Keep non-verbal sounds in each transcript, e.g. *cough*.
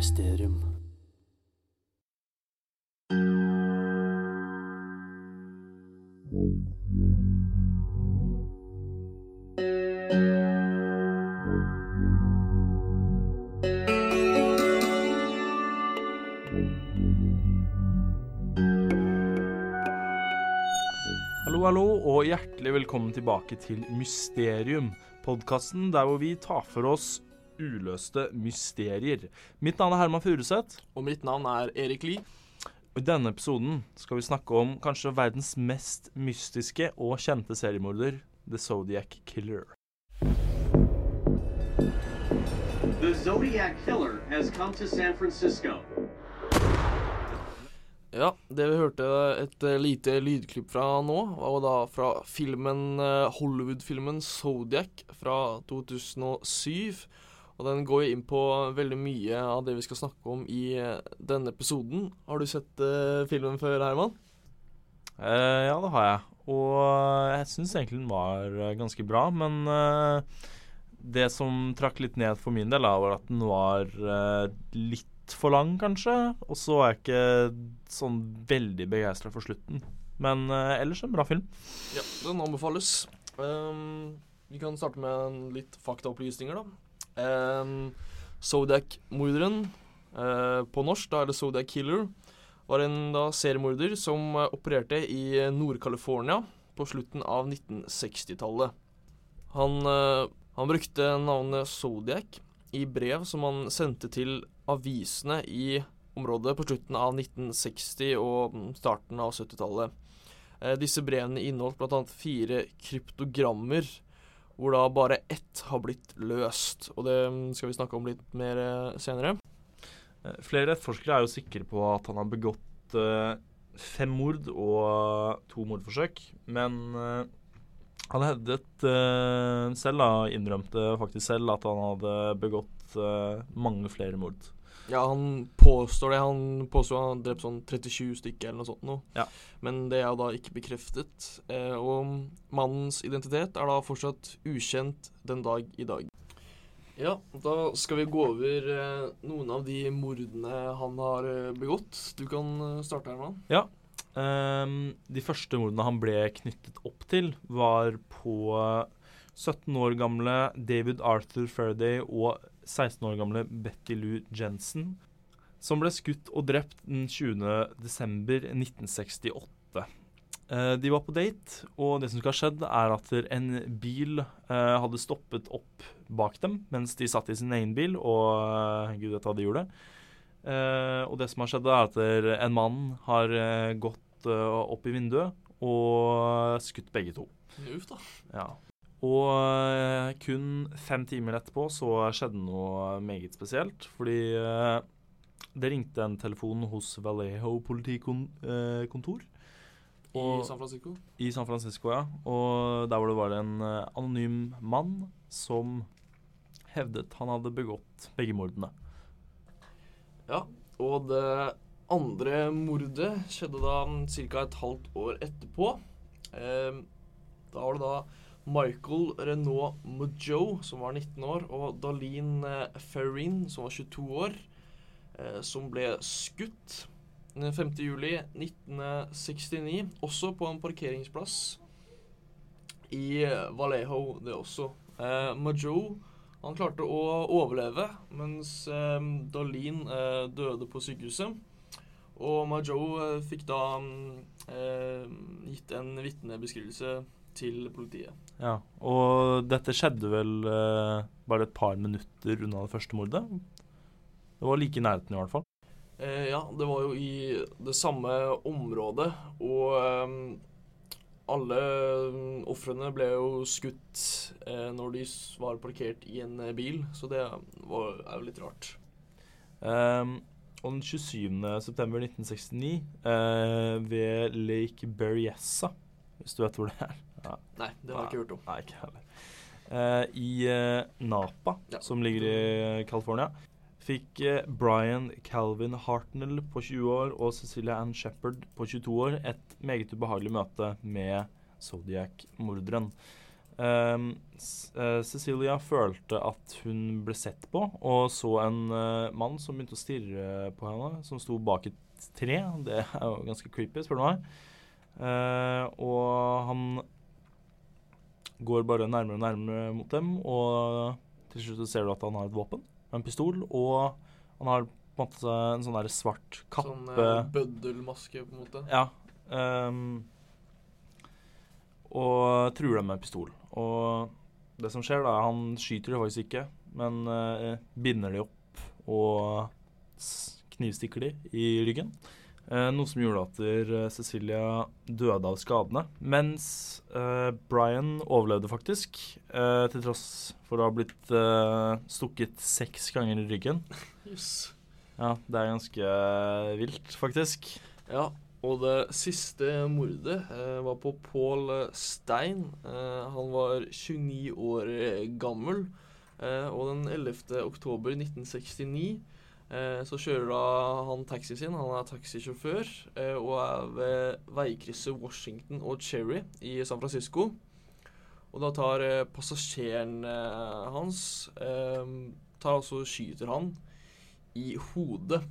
mysterium. Hallo, hallo, og hjertelig velkommen tilbake til Mysterium, podkasten der hvor vi tar for oss uløste mysterier. Mitt navn er Herman Furuseth, Og mitt navn er Erik Lie. i denne episoden skal vi snakke om kanskje verdens mest mystiske og kjente seriemorder, The Zodiac Killer. The Zodiac Killer has come to San Francisco. Ja, det vi hørte et eh, lite lydklipp fra nå, var jo da fra filmen eh, Hollywood-filmen Zodiac fra 2007. Og den går jo inn på veldig mye av det vi skal snakke om i eh, denne episoden. Har du sett uh, filmen før, Herman? Uh, ja, det har jeg. Og jeg syns egentlig den var ganske bra, men uh, det som trakk litt ned for min del, var at den var litt for lang, kanskje. Og så var jeg ikke sånn veldig begeistra for slutten. Men ellers en bra film. Ja, den anbefales. Um, vi kan starte med en litt faktaopplysninger, da. Um, Zodiac-morderen, uh, på norsk da er det Zodiac Killer, var en da seriemorder som eh, opererte i Nord-California på slutten av 1960-tallet. Han, uh, han brukte navnet Zodiac i brev som han sendte til avisene i området på slutten av 1960 og starten av 70-tallet. Eh, disse brevene inneholdt bl.a. fire kryptogrammer, hvor da bare ett har blitt løst. Og det mm, skal vi snakke om litt mer eh, senere. Eh, Flere etterforskere er jo sikre på at han har begått eh, fem mord og to mordforsøk, men han hevdet selv, da, innrømte faktisk selv, at han hadde begått mange flere mord. Ja, han påstår det. Han påstår han har drept sånn 37 stykker eller noe sånt noe. Ja. Men det er da ikke bekreftet. Eh, og mannens identitet er da fortsatt ukjent den dag i dag. Ja, da skal vi gå over eh, noen av de mordene han har eh, begått. Du kan starte, Herman. Um, de første mordene han ble knyttet opp til, var på 17 år gamle David Arthur Faraday og 16 år gamle Betty Lou Jensen, som ble skutt og drept den 20. desember 1968. Eh, de var på date, og det som skal ha skjedd, er at en bil eh, hadde stoppet opp bak dem mens de satt i sin egen bil, og eh, gud vet hva de gjorde. Og det som har skjedd, er at en mann har gått opp i vinduet og skutt begge to. Uff, da. Ja. Og eh, kun fem timer etterpå så skjedde noe meget spesielt. Fordi eh, det ringte en telefon hos Vallejo politikontor I San Francisco. i San Francisco. ja. Og der hvor det var en eh, anonym mann som hevdet han hadde begått begge mordene. Ja, og det andre mordet skjedde da ca. et halvt år etterpå. Eh, da var det da Michael Renault Mujo, som var 19 år, og Darlene eh, Ferrin, som var 22 år, eh, som ble skutt den 5. juli 1969, også på en parkeringsplass i eh, Vallejo, det også. Eh, han klarte å overleve, mens eh, eh, døde på sykehuset. Og Majo fikk da mm, gitt en vitnebeskrivelse til politiet. Ja, Og dette skjedde vel eh, bare et par minutter unna det første mordet? Det var like i nærheten, i hvert fall. Eh, ja, det var jo i det samme området, og eh, alle mm, ofrene ble jo skutt eh, når de var parkert i en eh, bil, så det var, er jo litt rart. Um, og den 27. september 1969 eh, ved Lake Berryessa, hvis du vet hvor det er. Ja. Nei, det har jeg ikke hørt om. Nei, ikke heller. Uh, I uh, Napa, Ja. som ligger i California, fikk uh, Brian Calvin Hartnell på 20 år og Cecilia Ann Shepherd på 22 år et meget ubehagelig møte med Zodiac-morderen. ehm, eh, Cecilia følte at hun ble sett på, og så en eh, mann som begynte å stirre på henne, som sto bak et tre. Det er jo ganske creepy, spør du meg. Eh, og han går bare nærmere og nærmere mot dem, og til slutt ser du at han har et våpen, en pistol, og han har på en måte en sånn der svart kappe. Sånn eh, bøddelmaske, på en måte. Ja. ehm, og truer dem med pistol. Og det som skjer, da Han skyter de faktisk ikke, men eh, binder de opp og knivstikker de i ryggen. Eh, noe som gjorde at eh, Cecilia døde av skadene. Mens eh, Brian overlevde faktisk, til tross for å ha blitt stukket seks ganger i ryggen. Yes. Ja, det er ganske vilt, faktisk. Ja, og det siste mordet var på Paul Stein. Han var 29 år gammel. Og den 11. oktober 1969 eh, så kjører da han taxi sin. Han er taxisjåfør eh, og er ved veikrysset Washington og Cherry i San Francisco. Og da tar eh, passasjeren eh, hans eh, tar altså skyter han i hodet.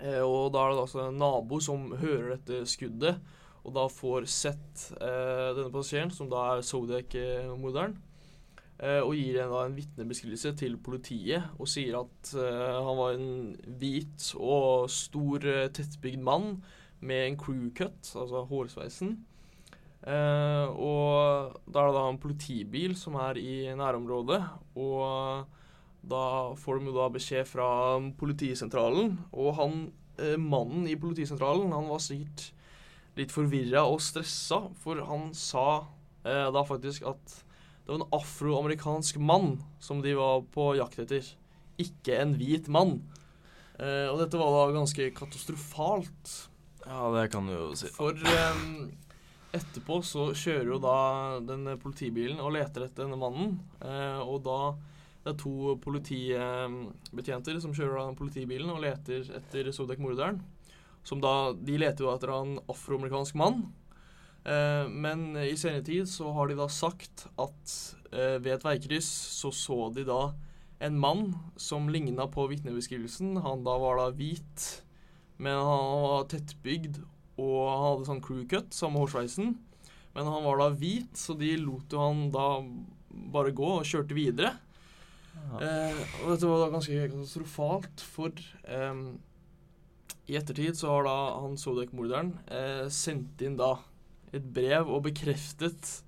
Eh, og da er det altså en nabo som hører dette skuddet, og da får sett eh, denne passasjeren, som da er Zodiac-morderen, eh, og gir en, en vitnebeskrivelse til politiet og sier at uh, han var en hvit og stor, eh, tettbygd mann med en crew cut, altså hårsveisen. Uh, og da er det da en politibil som er i nærområdet, og da får de da beskjed fra politisentralen, og han uh, mannen i politisentralen han var sikkert litt forvirra og stressa, for han sa eh, da faktisk at det var en afroamerikansk mann som de var på jakt etter, ikke en hvit mann. Eh, og dette var da ganske katastrofalt. Ja, det kan du jo si. For eh, etterpå så kjører jo da den politibilen og leter etter denne mannen. Eh, og da det er to politibetjenter som kjører da politibilen og leter etter Sovdek-morderen. Som da, De leter jo etter en afroamerikansk mann. Eh, men i senere tid så har de da sagt at eh, ved et veikryss så så de da en mann som ligna på vitnebeskrivelsen. Han da var da hvit, men han var tettbygd og han hadde sånn crew cut, samme hårsveisen. Men han var da hvit, så de lot jo han da bare gå og kjørte videre. Eh, og dette var da ganske katastrofalt, for eh, i ettertid så har da han Sodek-morderen eh, sendt inn da et brev og bekreftet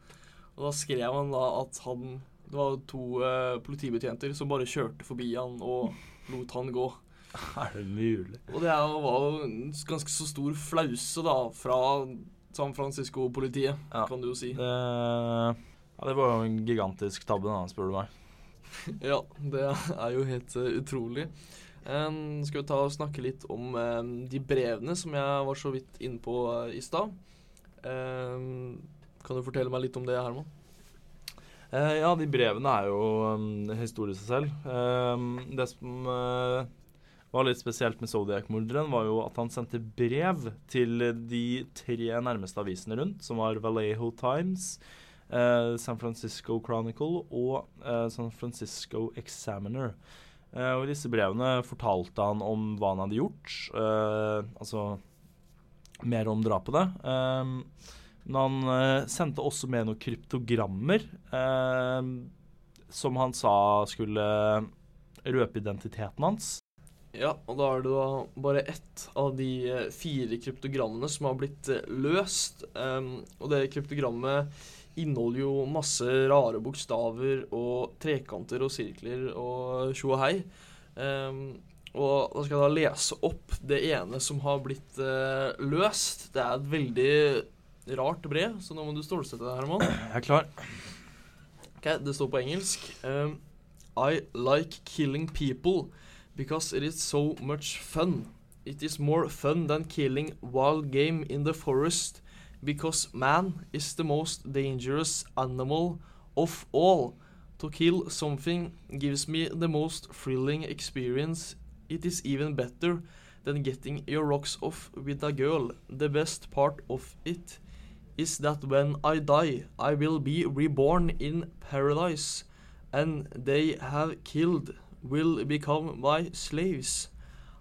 Og da skrev han da at han Det var to eh, politibetjenter som bare kjørte forbi han og lot han gå. *laughs* Er det mulig? Og det var jo en ganske så stor flause da fra San Francisco-politiet, Ja. kan du jo si. Det, ja, det var jo en gigantisk tabbe, da, spør du meg. *laughs* Ja, det er jo helt uh, utrolig. Um, skal vi ta og snakke litt om um, de brevene som jeg var så vidt inne på uh, i stad. Em, kan du fortelle meg litt om det, Herman? Eh, ja, de brevene er jo um, historie seg selv. Eh, det som eh, var litt spesielt med Zodiac-morderen, var jo at han sendte brev til de tre nærmeste avisene rundt, som var Vallejo Times, eh, San Francisco Chronicle og eh, San Francisco Examiner. Eh, og I disse brevene fortalte han om hva han hadde gjort, eh, altså mer om drapene. Eh, men han eh, sendte også med noen kryptogrammer eh, som han sa skulle røpe identiteten hans. Ja, og da er det da bare ett av de eh, fire kryptogrammene som har blitt eh, løst. Um, og det kryptogrammet inneholder jo masse rare bokstaver og trekanter og sirkler og tjo og hei. Em, og da skal jeg da lese opp det ene som har blitt eh, løst. Det er et veldig rart brev, så nå må du stålsette deg, Herman. Jeg er klar. Ok, det står på engelsk. Um, I like killing people because it is so much fun. It is more fun than killing wild game in the forest because man is the most dangerous animal of all. To kill something gives me the most thrilling experience. It is even better than getting your rocks off with a girl. The best part of it is that when I die, I will be reborn in paradise, and they have killed will become my slaves.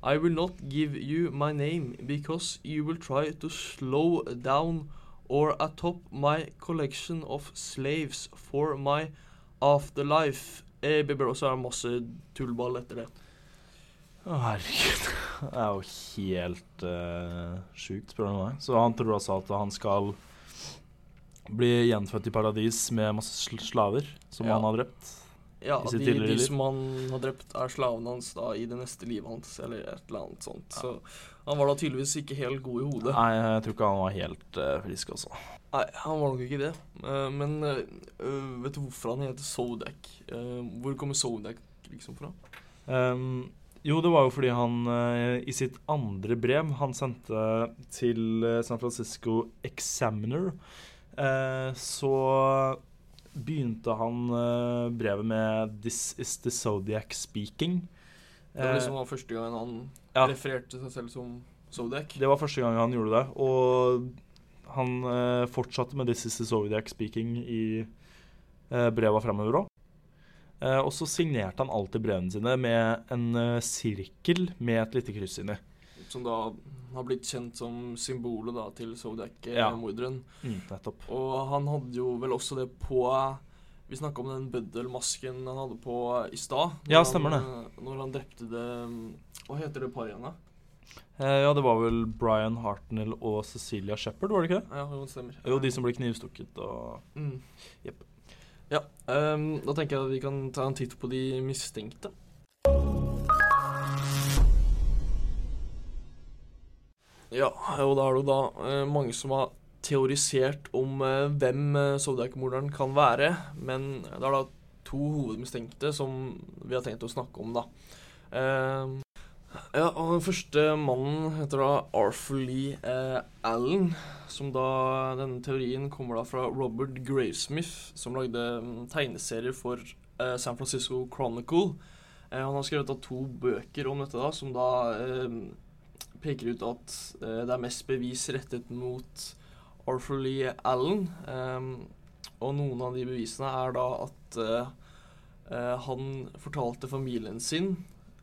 I will not give you my name because you will try to slow down or atop my collection of slaves for my afterlife. Eh, Og så er det masse tullball etter det. Å, herregud. Det er jo helt uh, sjukt, spør du meg. Så han tror altså at han skal bli gjenfødt i paradis med masse sl slaver som Ja. han har drept. Ja, de, de som han har drept, er slavene hans da i det neste livet hans, eller et eller annet sånt. Så han var da tydeligvis ikke helt god i hodet. Nei, jeg tror ikke han var helt uh, frisk, også. Nei, han var nok ikke det. Uh, men vet du hvorfor han heter Sodak? Hvor kommer Sodak liksom fra? Um, jo, det var jo fordi han eh, i sitt andre brev han sendte til eh, San Francisco Examiner, eh, så begynte han brevet med 'This is the Zodiac speaking'. Det var liksom var første gangen han ja. refererte seg selv som Zodiac? Det var første gang han gjorde det, og han fortsatte med 'This is the Zodiac speaking' i breva fremover òg. Eh, og så signerte han alltid brevene sine med en eh, sirkel med et lite kryss inni. Som da har blitt kjent som symbolet da til Zodiac-morderen. Ja. Mm, nettopp. Og han hadde jo vel også det på Vi snakka om den bøddelmasken han hadde på i stad. Ja, stemmer han, eh, Når han drepte det Hva heter det paret igjen, da? Eh, ja, det var vel Brian Hartnell og Cecilia Shepherd, var det ikke det? Ja, det stemmer. Jo, de som ble knivstukket og mm. Jepp. Ehm, da tenker jeg at vi kan ta en titt på de mistenkte. Ja, og da er det jo da uh, mange som har teorisert om uh, hvem uh, Zodiac-morderen kan være, men det er da to hovedmistenkte som vi har tenkt å snakke om, da. Ehm, ja, og Den første mannen heter da Arthur Lee eh, Allen. Som da, Denne teorien kommer da fra Robert Gravesmith, som lagde mm, tegneserier for eh, San Francisco Chronicle. Eh, han har skrevet da to bøker om dette, da, som da eh, peker ut at eh, det er mest bevis rettet mot Arthur Lee Allen. Eh, og noen av de bevisene er da at eh, han fortalte familien sin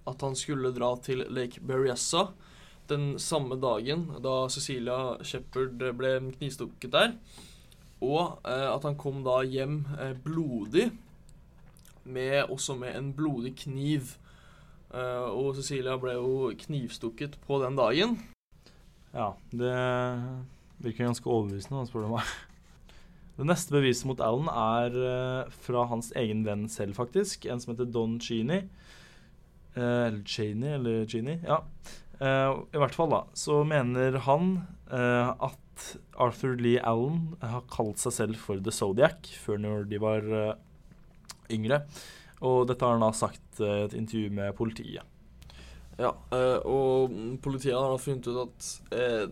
at han skulle dra til Lake Berryessa den samme dagen da Cecilia Shepherd ble knivstukket der. Og eh, at han kom da hjem eh, blodig, med, også med en blodig kniv. Eh, og Cecilia ble jo knivstukket på den dagen. Ja, det virker ganske overbevisende, spør du meg. Det neste beviset mot Alan er eh, fra hans egen venn selv, faktisk. En som heter Don Cheney. Eh, eller Cheney, eller Genie, Ja. Eh, I hvert fall, da. Så mener han eh, at Arthur Lee Allen har kalt seg selv for The Zodiac før når de var yngre. Og dette har han da sagt i et intervju med politiet. Ja, og politiet har da funnet ut at eh,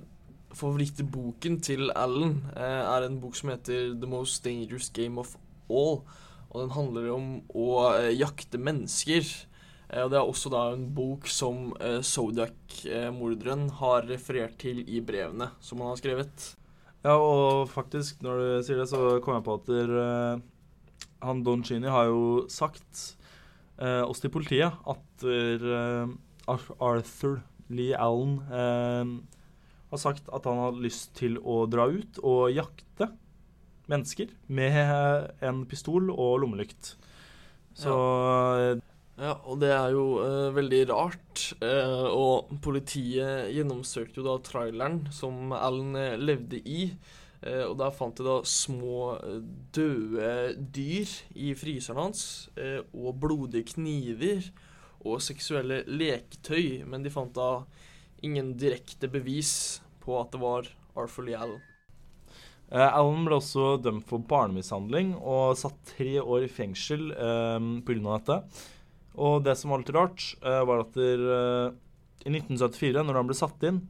favorittboken til Allen eh, er en bok som heter The Most Dangerous Game of All. Og den handler om å jakte mennesker. Eh, og det er også da en bok som eh, Zodiac-morderen har referert til i brevene som han har skrevet. Ja, og faktisk, når du sier det, så kom jeg på at der, eh, han Don Chini har jo sagt eh, oss til politiet at der, eh, Arthur Lee Allen eh, har sagt at han har lyst til å dra ut og jakte mennesker med en pistol og lommelykt. Så eh, Ja, og det er jo eh, veldig rart. eh, og politiet gjennomsøkte jo da traileren som Alan eh, levde i. eh, og der fant de da små eh, døde dyr i fryseren hans. og blodige kniver og seksuelle leketøy. Men de fant da ingen direkte bevis på at det var Arthur Lee Allen. Allen ble også dømt for barnemishandling og satt tre år i fengsel eh, pga. dette. Og det som var litt rart, eh, var at der, eh, i 1974, når han ble satt inn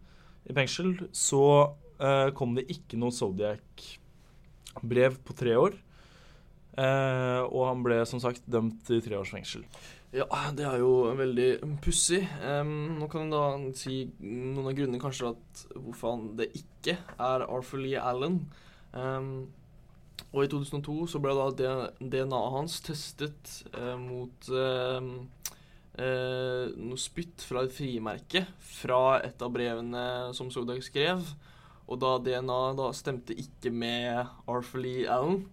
i fengsel, så eh, kom det ikke noe Zodiac-brev på tre år. Og han ble som sagt dømt til tre års fengsel. Ja, det er jo veldig pussig. Um, nå kan du da si noen av grunnene kanskje at hvorfor han det ikke er Arthur Lee Allen. Ehm, og i 2002 så ble da DNA-et hans testet eh, mot eh, eh, noe spytt fra et frimerke fra et av brevene som Sodak skrev. Og da DNA da stemte ikke med Arthur Lee Allen.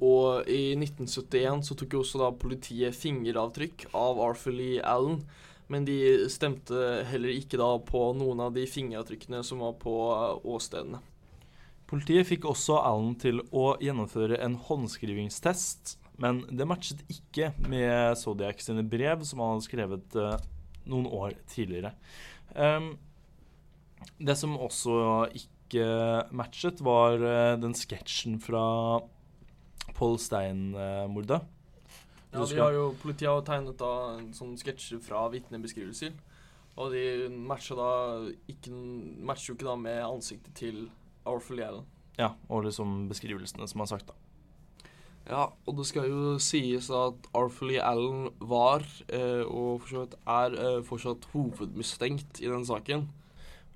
Og i 1971 så tok jo også da politiet fingeravtrykk av Arthur Lee Allen. Men de stemte heller ikke da på noen av de fingeravtrykkene som var på eh, åstedene. Politiet fikk også Allen til å gjennomføre en håndskrivingstest, men det matchet ikke med Zodiac sine brev, som han hadde skrevet uh, noen år tidligere. Um, det som også ikke matchet, var uh, den sketsjen fra Paul Stein-mordet. Ja, Du de har jo, Politiet har tegnet da en sånn sketsjer fra vitnebeskrivelser. Og de matcher da ikke, matcher jo ikke da med ansiktet til Arthur Lee Allen. Ja, og liksom beskrivelsene som er sagt, da. Ja, og det skal jo sies at Arthur Lee Allen var, eh, og for så vidt er, eh, fortsatt hovedmistenkt i den saken.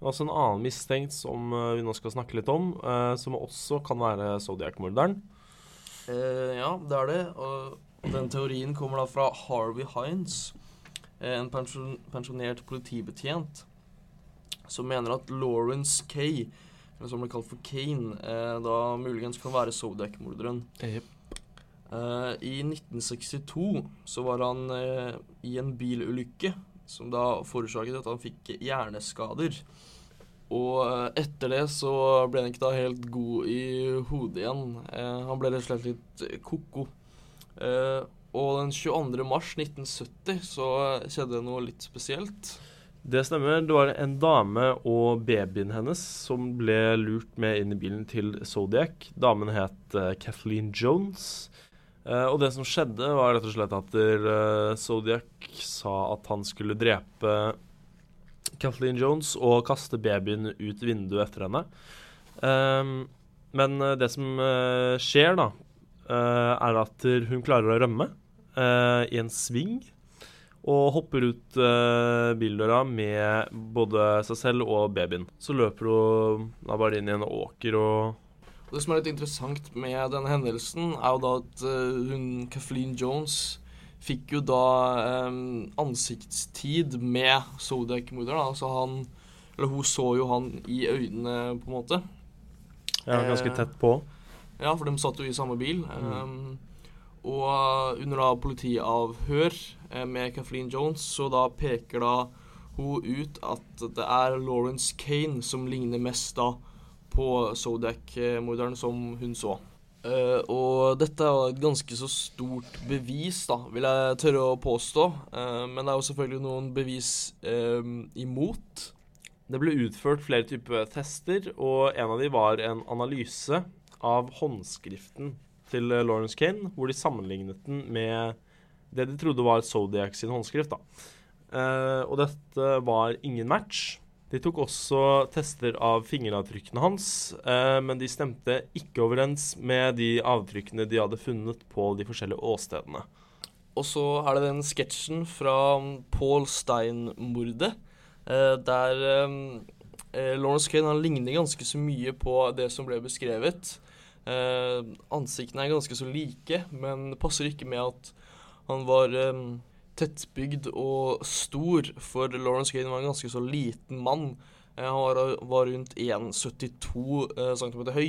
Også en annen mistenkt som eh, vi nå skal snakke litt om, eh, som også kan være Zodiac-morderen. Eh, ja, det er det. Og den teorien kommer da fra Harvey Hines, eh, en pensjon, pensjonert politibetjent, som mener at Lawrence Kay, som ble kalt for Kane, eh, da muligens kan være Zodiac-morderen. Eh, I 1962 så var han eh, i en bilulykke som da forårsaket at han fikk hjerneskader. Og etter det så ble han ikke da helt god i hodet igjen. Eh, han ble rett og slett litt ko-ko. Eh, og den 22. mars 1970 så skjedde det noe litt spesielt. Det stemmer. Det var en dame og babyen hennes som ble lurt med inn i bilen til Zodiac. Damen het uh, Kathleen Jones. Uh, og det som skjedde, var rett og slett at uh, Zodiac sa at han skulle drepe Kathleen Jones og kaste babyen ut vinduet etter henne. Um, men det som skjer, da, er at hun klarer å rømme i en sving. Og hopper ut eh, bildøra med både seg selv og babyen. Så løper hun da bare inn i en åker og det som er litt interessant med denne hendelsen, er jo da at eh, hun, Kathleen Jones fikk jo da eh, ansiktstid med Zodiac-morderen. Altså han Eller hun så jo han i øynene, på en måte. ja, ganske Eh, tett på. Ja, for de satt jo i samme bil. Um, og uh, under da politiavhør eh, med Kathleen Jones, så da peker da hun ut at det er Lawrence Kane som ligner mest da på Zodiac-morderen som hun så. Uh, og dette er jo et ganske så stort bevis, da, vil jeg tørre å påstå. Uh, men det er jo selvfølgelig noen bevis uh, imot. Det ble utført flere typer tester, og en av de var en analyse av håndskriften til eh, Lawrence Kane, hvor de sammenlignet den med det de trodde var Zodiac sin håndskrift. da. Eh, og dette var ingen match. De tok også tester av fingeravtrykkene hans, eh, men de stemte ikke overens med de avtrykkene de hadde funnet på de forskjellige åstedene. Og så er det den sketsjen fra Paul Stein-mordet, eh, der um, eh, Lawrence Kane ligner ganske så mye på det som ble beskrevet. Eh, ansiktene er ganske så like, men det passer ikke med at han var um, tettbygd og stor, for Lawrence Kane var en ganske så liten mann. Eh, han var, var rundt 1,72 eh, cm høy.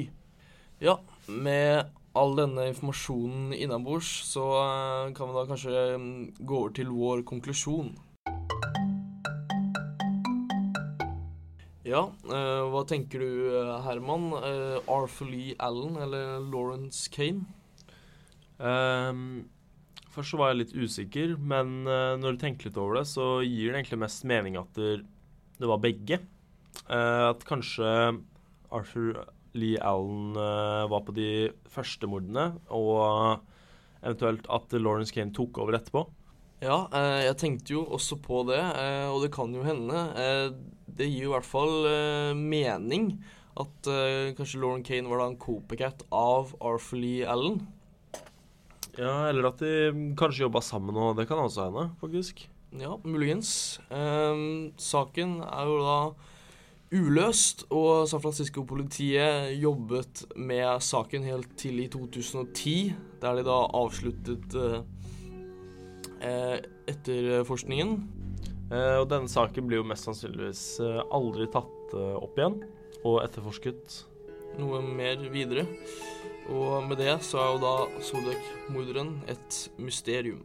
Ja, med all denne informasjonen innabords, så eh, kan vi da kanskje mm, gå over til vår konklusjon. Ja, hva tenker du, Herman? Arthur Lee Allen eller Lawrence Kane? Ehm, først så var jeg litt usikker, men eh, når du tenker litt over det, så gir det egentlig mest mening at det, var begge. Eh, at kanskje Arthur Lee Allen eh, var på de første mordene, og eventuelt at Lawrence Kane tok over etterpå. Ja, jeg tenkte jo også på det, og det kan jo hende. Det gir jo i hvert fall mening at kanskje Lauren Kane var da en copycat av Arthur Lee Allen. Ja, eller at de kanskje jobba sammen, og det kan også hende, faktisk. Ja, muligens. Ehm, saken er jo da uløst, og San Francisco-politiet jobbet med saken helt til i 2010, der de da avsluttet eh, eh, etterforskningen. Eh, og denne saken blir jo mest sannsynligvis eh, aldri tatt eh, opp igjen og etterforsket. noe mer videre. Og med det så er jo da Zodiac-morderen et mysterium.